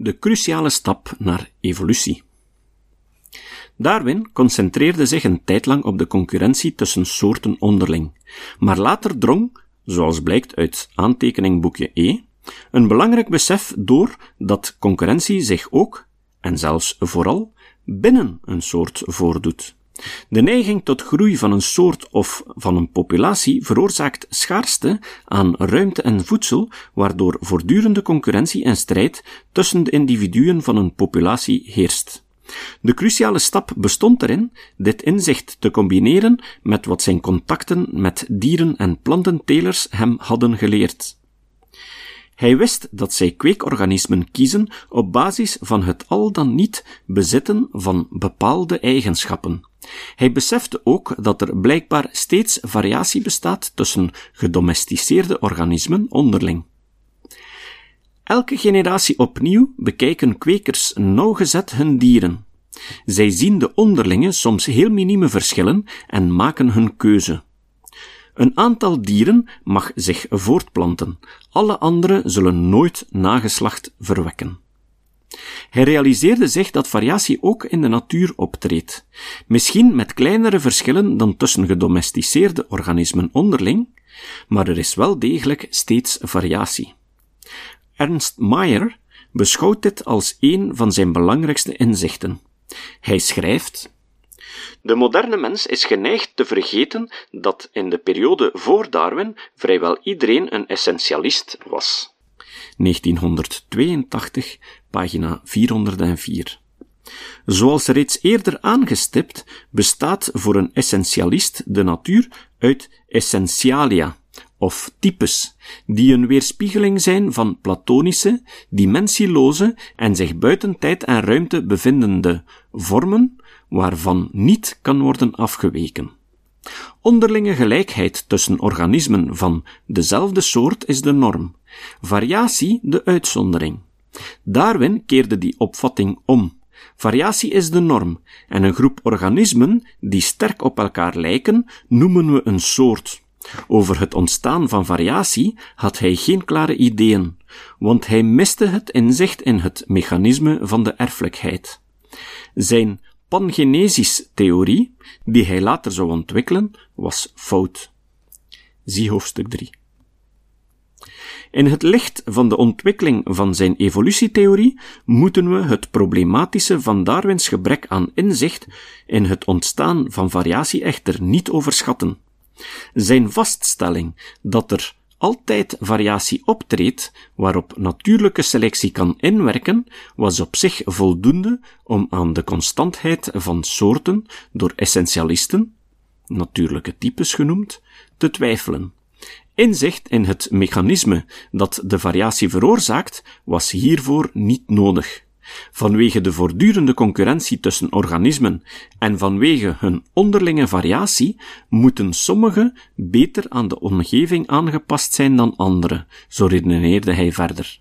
De cruciale stap naar evolutie. Darwin concentreerde zich een tijd lang op de concurrentie tussen soorten onderling, maar later drong, zoals blijkt uit aantekeningboekje E, een belangrijk besef door dat concurrentie zich ook, en zelfs vooral, binnen een soort voordoet. De neiging tot groei van een soort of van een populatie veroorzaakt schaarste aan ruimte en voedsel, waardoor voortdurende concurrentie en strijd tussen de individuen van een populatie heerst. De cruciale stap bestond erin dit inzicht te combineren met wat zijn contacten met dieren en plantentelers hem hadden geleerd. Hij wist dat zij kweekorganismen kiezen op basis van het al dan niet bezitten van bepaalde eigenschappen. Hij besefte ook dat er blijkbaar steeds variatie bestaat tussen gedomesticeerde organismen onderling. Elke generatie opnieuw bekijken kwekers nauwgezet hun dieren. Zij zien de onderlinge, soms heel minieme verschillen en maken hun keuze. Een aantal dieren mag zich voortplanten, alle andere zullen nooit nageslacht verwekken. Hij realiseerde zich dat variatie ook in de natuur optreedt, misschien met kleinere verschillen dan tussen gedomesticeerde organismen onderling, maar er is wel degelijk steeds variatie. Ernst Mayr beschouwt dit als een van zijn belangrijkste inzichten. Hij schrijft de moderne mens is geneigd te vergeten dat in de periode voor Darwin vrijwel iedereen een essentialist was. 1982, pagina 404. Zoals reeds eerder aangestipt, bestaat voor een essentialist de natuur uit essentialia, of types, die een weerspiegeling zijn van platonische, dimensieloze en zich buiten tijd en ruimte bevindende vormen, waarvan niet kan worden afgeweken. Onderlinge gelijkheid tussen organismen van dezelfde soort is de norm, variatie de uitzondering. Darwin keerde die opvatting om. Variatie is de norm, en een groep organismen die sterk op elkaar lijken, noemen we een soort. Over het ontstaan van variatie had hij geen klare ideeën, want hij miste het inzicht in het mechanisme van de erfelijkheid. Zijn pangenesis-theorie, die hij later zou ontwikkelen, was fout. Zie hoofdstuk 3. In het licht van de ontwikkeling van zijn evolutietheorie moeten we het problematische van Darwins gebrek aan inzicht in het ontstaan van variatie echter niet overschatten. Zijn vaststelling dat er altijd variatie optreedt waarop natuurlijke selectie kan inwerken, was op zich voldoende om aan de constantheid van soorten door essentialisten, natuurlijke types genoemd, te twijfelen. Inzicht in het mechanisme dat de variatie veroorzaakt was hiervoor niet nodig. Vanwege de voortdurende concurrentie tussen organismen en vanwege hun onderlinge variatie moeten sommige beter aan de omgeving aangepast zijn dan andere, zo redeneerde hij verder.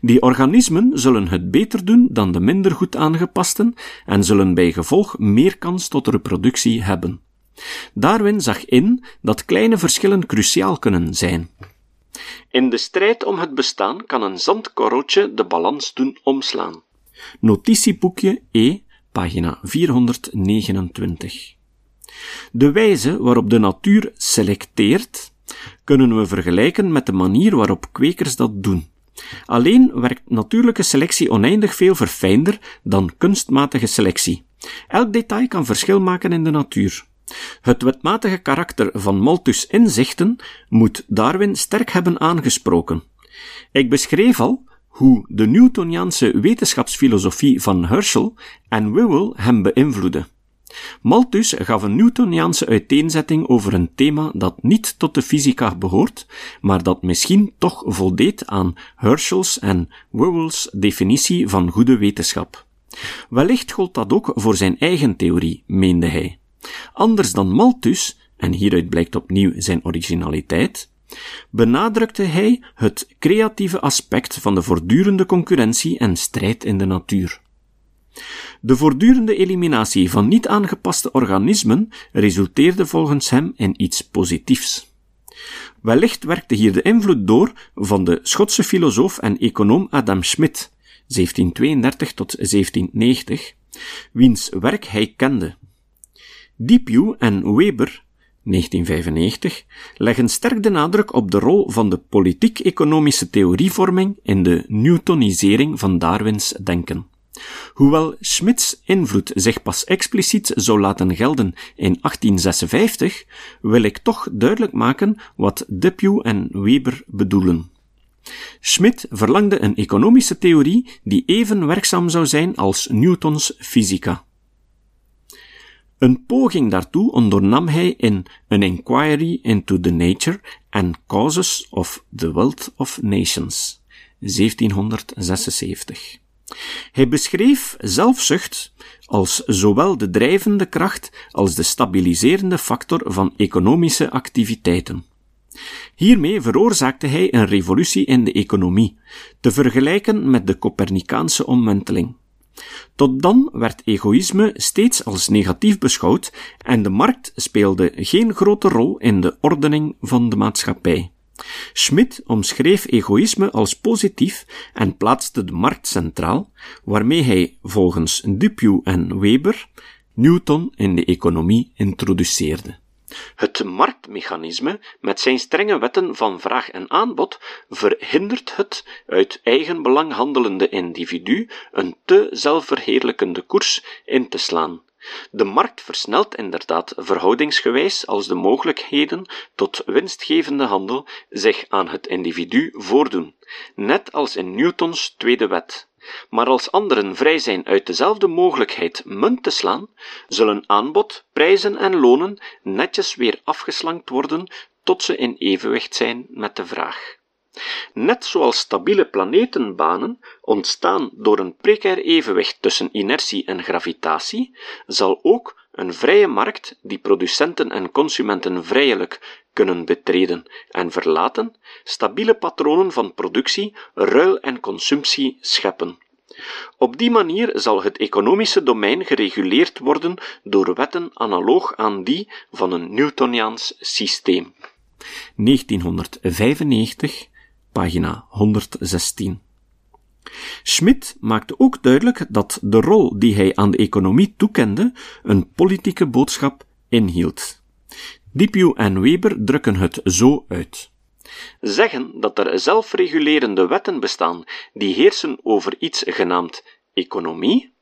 Die organismen zullen het beter doen dan de minder goed aangepasten en zullen bij gevolg meer kans tot reproductie hebben. Darwin zag in dat kleine verschillen cruciaal kunnen zijn. In de strijd om het bestaan kan een zandkorreltje de balans doen omslaan. Notitieboekje E, pagina 429. De wijze waarop de natuur selecteert, kunnen we vergelijken met de manier waarop kwekers dat doen. Alleen werkt natuurlijke selectie oneindig veel verfijnder dan kunstmatige selectie. Elk detail kan verschil maken in de natuur. Het wetmatige karakter van Malthus' inzichten moet Darwin sterk hebben aangesproken. Ik beschreef al hoe de Newtoniaanse wetenschapsfilosofie van Herschel en Whewell hem beïnvloedde. Malthus gaf een Newtoniaanse uiteenzetting over een thema dat niet tot de fysica behoort, maar dat misschien toch voldeed aan Herschel's en Whewell's definitie van goede wetenschap. Wellicht gold dat ook voor zijn eigen theorie, meende hij. Anders dan Malthus, en hieruit blijkt opnieuw zijn originaliteit, benadrukte hij het creatieve aspect van de voortdurende concurrentie en strijd in de natuur. De voortdurende eliminatie van niet aangepaste organismen resulteerde volgens hem in iets positiefs. Wellicht werkte hier de invloed door van de Schotse filosoof en econoom Adam Smith, 1732 tot 1790, wiens werk hij kende. Depew en Weber 1995 leggen sterk de nadruk op de rol van de politiek-economische theorievorming in de Newtonisering van Darwins denken. Hoewel Schmidts invloed zich pas expliciet zou laten gelden in 1856, wil ik toch duidelijk maken wat Depew en Weber bedoelen. Schmidt verlangde een economische theorie die even werkzaam zou zijn als Newtons fysica. Een poging daartoe ondernam hij in An Inquiry into the Nature and Causes of the Wealth of Nations, 1776. Hij beschreef zelfzucht als zowel de drijvende kracht als de stabiliserende factor van economische activiteiten. Hiermee veroorzaakte hij een revolutie in de economie, te vergelijken met de Copernicaanse omwenteling. Tot dan werd egoïsme steeds als negatief beschouwd en de markt speelde geen grote rol in de ordening van de maatschappij. Schmidt omschreef egoïsme als positief en plaatste de markt centraal, waarmee hij volgens Dupuy en Weber Newton in de economie introduceerde. Het marktmechanisme, met zijn strenge wetten van vraag en aanbod, verhindert het uit eigen belang handelende individu een te zelfverheerlijkende koers in te slaan. De markt versnelt inderdaad verhoudingsgewijs als de mogelijkheden tot winstgevende handel zich aan het individu voordoen, net als in Newtons tweede wet. Maar als anderen vrij zijn uit dezelfde mogelijkheid munt te slaan, zullen aanbod, prijzen en lonen netjes weer afgeslankt worden tot ze in evenwicht zijn met de vraag. Net zoals stabiele planetenbanen ontstaan door een precair evenwicht tussen inertie en gravitatie, zal ook een vrije markt die producenten en consumenten vrijelijk kunnen betreden en verlaten, stabiele patronen van productie, ruil en consumptie scheppen. Op die manier zal het economische domein gereguleerd worden door wetten analoog aan die van een Newtoniaans systeem. 1995 pagina 116. Schmidt maakte ook duidelijk dat de rol die hij aan de economie toekende een politieke boodschap inhield. Depew en Weber drukken het zo uit. Zeggen dat er zelfregulerende wetten bestaan die heersen over iets genaamd economie,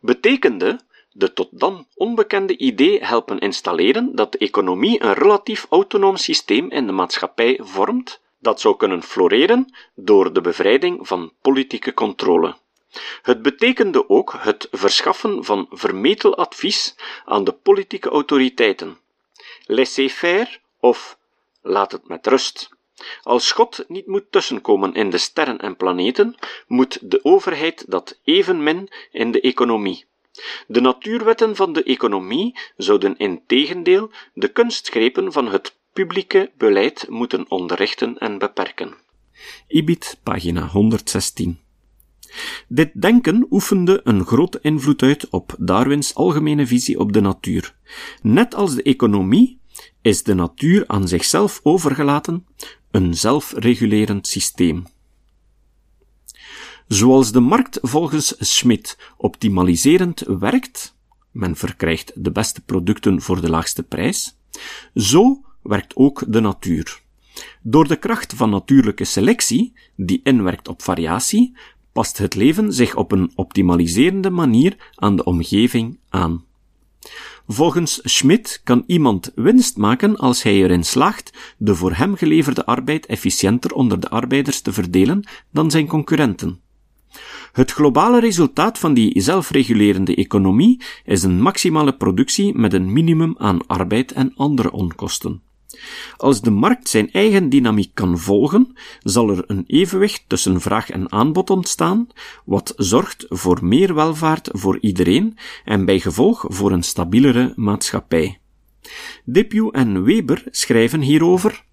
betekende de tot dan onbekende idee helpen installeren dat de economie een relatief autonoom systeem in de maatschappij vormt, dat zou kunnen floreren door de bevrijding van politieke controle. Het betekende ook het verschaffen van vermetel advies aan de politieke autoriteiten. Laissez-faire of laat het met rust. Als God niet moet tussenkomen in de sterren en planeten, moet de overheid dat evenmin in de economie. De natuurwetten van de economie zouden in tegendeel de kunstgrepen van het publieke beleid moeten onderrichten en beperken. Ibid, pagina 116. Dit denken oefende een grote invloed uit op Darwins algemene visie op de natuur. Net als de economie is de natuur aan zichzelf overgelaten, een zelfregulerend systeem. Zoals de markt volgens Schmidt optimaliserend werkt, men verkrijgt de beste producten voor de laagste prijs, zo werkt ook de natuur. Door de kracht van natuurlijke selectie, die inwerkt op variatie, past het leven zich op een optimaliserende manier aan de omgeving aan. Volgens Schmidt kan iemand winst maken als hij erin slaagt de voor hem geleverde arbeid efficiënter onder de arbeiders te verdelen dan zijn concurrenten. Het globale resultaat van die zelfregulerende economie is een maximale productie met een minimum aan arbeid en andere onkosten. Als de markt zijn eigen dynamiek kan volgen, zal er een evenwicht tussen vraag en aanbod ontstaan, wat zorgt voor meer welvaart voor iedereen en bij gevolg voor een stabielere maatschappij. Depew en Weber schrijven hierover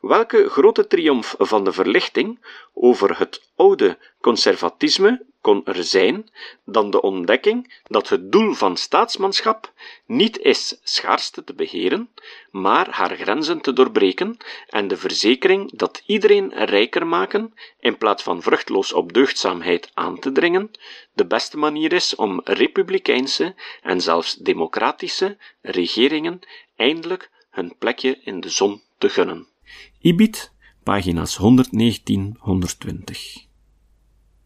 Welke grote triomf van de verlichting over het oude conservatisme er zijn dan de ontdekking dat het doel van staatsmanschap niet is schaarste te beheren, maar haar grenzen te doorbreken en de verzekering dat iedereen rijker maken, in plaats van vruchtloos op deugdzaamheid aan te dringen, de beste manier is om republikeinse en zelfs democratische regeringen eindelijk hun plekje in de zon te gunnen. Ibid, pagina's 119-120.